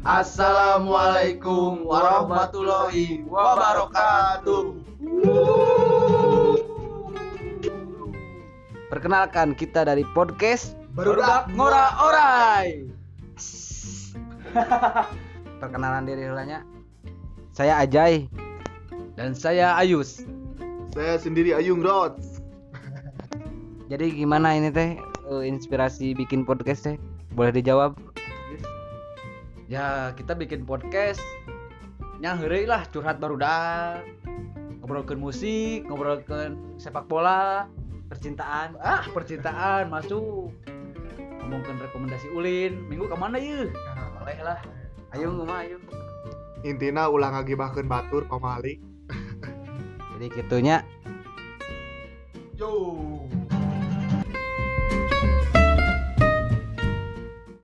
Assalamualaikum warahmatullahi wabarakatuh. Perkenalkan kita dari podcast Berudak ngora orai. Perkenalan diri ulanya. Saya Ajay Dan saya Ayus. Saya sendiri Ayung Rods. Jadi gimana ini teh eh, inspirasi bikin podcast teh? Boleh dijawab? Ya kita bikin podcast. Nya heureuy lah curhat barudak. Ngobrolkeun musik, ngobrolkeun sepak bola, percintaan. Ah, percintaan masuk. Ngomongkeun rekomendasi ulin. Minggu ke mana yeuh? Boleh lah. Ayo ngomong ayo. Intina ulang ngagibahkeun batur pamalik. Jadi gitunya Yo.